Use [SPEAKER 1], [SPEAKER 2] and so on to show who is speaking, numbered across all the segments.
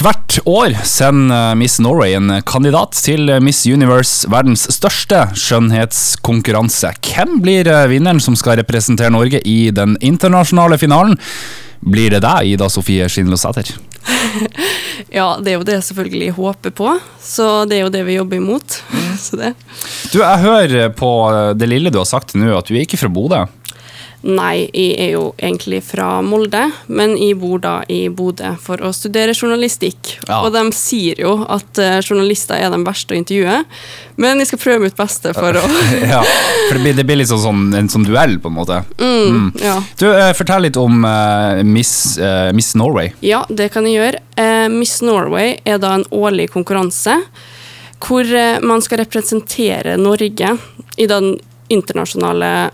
[SPEAKER 1] Hvert år sender Miss Norway en kandidat til Miss Universe, verdens største skjønnhetskonkurranse. Hvem blir vinneren som skal representere Norge i den internasjonale finalen? Blir det deg, Ida Sofie Skinlosæter?
[SPEAKER 2] ja, det er jo det jeg selvfølgelig håper på. Så det er jo det vi jobber imot.
[SPEAKER 1] du, jeg hører på det lille du har sagt nå, at du er ikke fra Bodø?
[SPEAKER 2] Nei, jeg er jo egentlig fra Molde, men jeg bor da i Bodø for å studere journalistikk. Ja. Og de sier jo at uh, journalister er de verste å intervjue, men jeg skal prøve mitt beste for å
[SPEAKER 1] Ja, for det blir, det blir litt sånn, sånn, en sånn duell, på en måte.
[SPEAKER 2] Mm, mm. Ja.
[SPEAKER 1] Du, uh, Fortell litt om uh, Miss, Miss, Norway.
[SPEAKER 2] Ja, det kan jeg gjøre. Miss Norway er da en årlig konkurranse hvor man skal representere Norge i den internasjonale eh,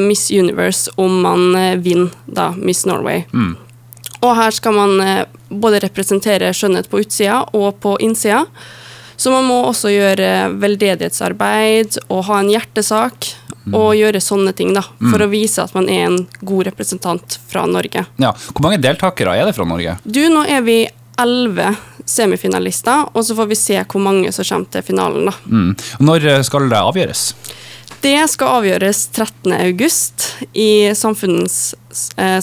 [SPEAKER 2] Miss Universe om man eh, vinner da Miss Norway. Mm. Og her skal man eh, både representere skjønnhet på utsida og på innsida. Så man må også gjøre veldedighetsarbeid og ha en hjertesak. Mm. Og gjøre sånne ting da, for mm. å vise at man er en god representant fra Norge.
[SPEAKER 1] Ja, Hvor mange deltakere er det fra Norge?
[SPEAKER 2] Du, Nå er vi elleve semifinalister, og så får vi se hvor mange som kommer til finalen. da.
[SPEAKER 1] Mm. Når skal det avgjøres?
[SPEAKER 2] Det skal avgjøres 13.8 i eh,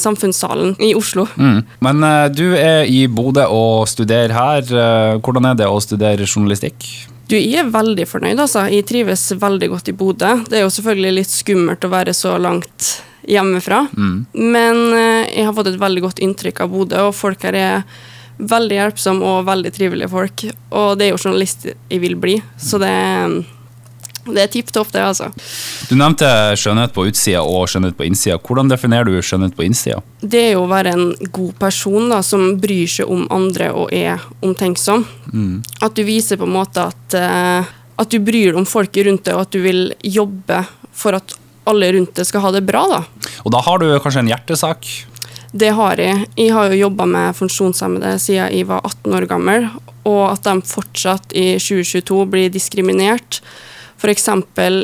[SPEAKER 2] Samfunnssalen i Oslo.
[SPEAKER 1] Mm. Men eh, du er i Bodø og studerer her. Eh, hvordan er det å studere journalistikk?
[SPEAKER 2] Du, Jeg er veldig fornøyd. altså. Jeg trives veldig godt i Bodø. Det er jo selvfølgelig litt skummelt å være så langt hjemmefra, mm. men eh, jeg har fått et veldig godt inntrykk av Bodø, og folk her er veldig hjelpsomme og veldig trivelige folk. Og det er jo journalist jeg vil bli, så det er det er tipp topp, det, altså.
[SPEAKER 1] Du nevnte skjønnhet på utsida og skjønnhet på innsida. Hvordan definerer du skjønnhet på innsida?
[SPEAKER 2] Det er jo å være en god person da, som bryr seg om andre og er omtenksom. Mm. At du viser på en måte at, uh, at du bryr deg om folket rundt deg, og at du vil jobbe for at alle rundt deg skal ha det bra. da.
[SPEAKER 1] Og da har du kanskje en hjertesak?
[SPEAKER 2] Det har jeg. Jeg har jo jobba med funksjonshemmede siden jeg var 18 år gammel, og at de fortsatt i 2022 blir diskriminert f.eks.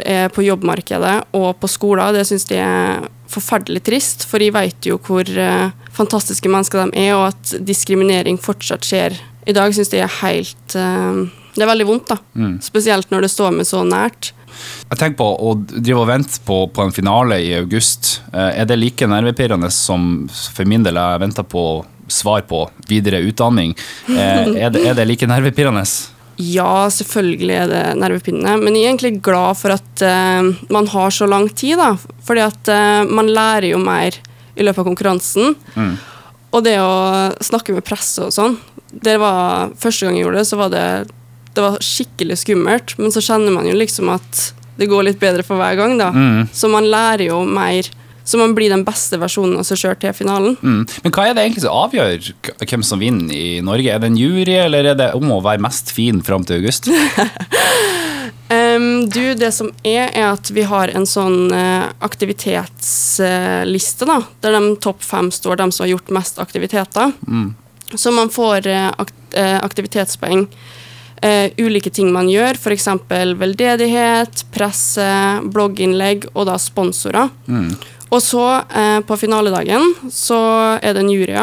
[SPEAKER 2] Eh, på jobbmarkedet og på skoler. Det syns de er forferdelig trist, for de vet jo hvor eh, fantastiske mennesker de er, og at diskriminering fortsatt skjer. I dag syns de er helt eh, Det er veldig vondt, da. Mm. Spesielt når det står med så nært.
[SPEAKER 1] Jeg tenker på å drive og vente på, på, en finale i august. Er det like nervepirrende som for min del jeg venter på svar på videre utdanning? Er det, er det like nervepirrende?
[SPEAKER 2] Ja, selvfølgelig er det nervepirrende, men jeg er egentlig glad for at uh, man har så lang tid. da, Fordi at uh, man lærer jo mer i løpet av konkurransen. Mm. Og det å snakke med presse og sånn det var, Første gang jeg gjorde det, så var det, det var skikkelig skummelt, men så kjenner man jo liksom at det går litt bedre for hver gang. da. Mm. Så man lærer jo mer så man blir den beste versjonen av seg sjøl til finalen.
[SPEAKER 1] Mm. Men hva er det egentlig som avgjør hvem som vinner i Norge? Er det en jury, eller er det om å være mest fin fram til august?
[SPEAKER 2] um, du, det som er, er at vi har en sånn uh, aktivitetsliste, da. Der de topp fem står, de som har gjort mest aktiviteter. Mm. Så man får uh, akt aktivitetspoeng. Uh, ulike ting man gjør, f.eks. veldedighet, presse, blogginnlegg og da sponsorer. Mm. Og så, eh, på finaledagen, så er det en jury.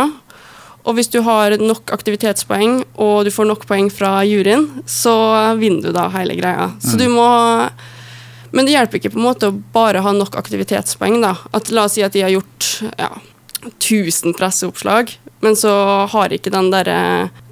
[SPEAKER 2] Og hvis du har nok aktivitetspoeng, og du får nok poeng fra juryen, så vinner du da hele greia. Så mm. du må Men det hjelper ikke på en måte å bare ha nok aktivitetspoeng, da. At la oss si at de har gjort ja, 1000 presseoppslag, men så har ikke den der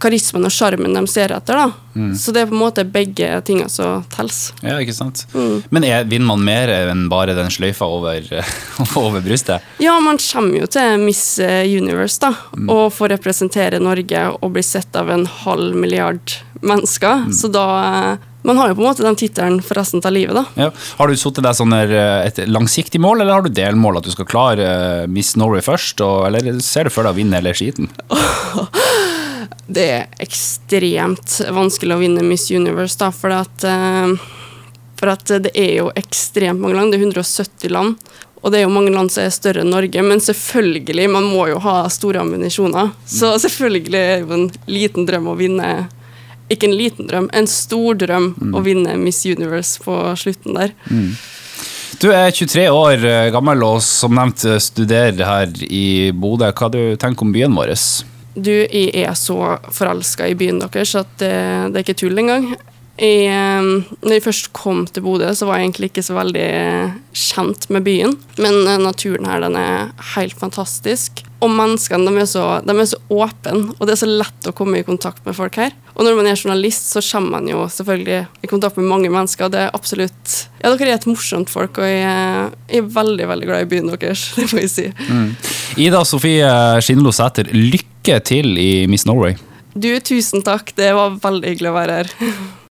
[SPEAKER 2] karismen og sjarmen de ser etter. da. Mm. Så det er på en måte begge tinga som telles.
[SPEAKER 1] Ja, ikke sant. Mm. Men er, vinner man mer enn bare den sløyfa over, over, brystet?
[SPEAKER 2] Ja, man kommer jo til Miss eh, Universe da, mm. og får representere Norge og bli sett av en halv milliard mennesker. Mm. Så da eh, man har jo på en måte den tittelen for resten av livet. da.
[SPEAKER 1] Ja. Har du satt deg sånn eh, et langsiktig mål, eller har du delmål at du skal klare uh, Miss Norway først? Og, eller ser du for deg å vinne hele skiten?
[SPEAKER 2] det er ekstremt vanskelig å vinne Miss Universe, da, for at, uh, for at det er jo ekstremt mange land. Det er 170 land. Og det er jo mange land som er større enn Norge, men selvfølgelig, man må jo ha store ambisjoner. Så selvfølgelig er det jo en liten drøm å vinne ikke en liten drøm, en stor drøm mm. å vinne Miss Universe på slutten der. Mm.
[SPEAKER 1] Du er 23 år eh, gammel og som nevnt eh, studerer her i Bodø. Hva du tenker om byen vår?
[SPEAKER 2] Du, jeg er så forelska i byen deres at det, det er ikke tull engang. Jeg, eh, når jeg først kom til Bodø, så var jeg egentlig ikke så veldig kjent med byen. Men eh, naturen her den er helt fantastisk. Og menneskene de er, så, de er så åpne, og det er så lett å komme i kontakt med folk her. Og når man er journalist, så kommer man jo selvfølgelig i kontakt med mange mennesker. Det er absolutt Ja, dere er et morsomt folk, og jeg, er- veldig, veldig glad i byen deres, det må jeg si.
[SPEAKER 1] Ida Sofie Skinlo Sæter, lykke til i Miss Norway.
[SPEAKER 2] Du, tusen takk. Det var veldig hyggelig å være her.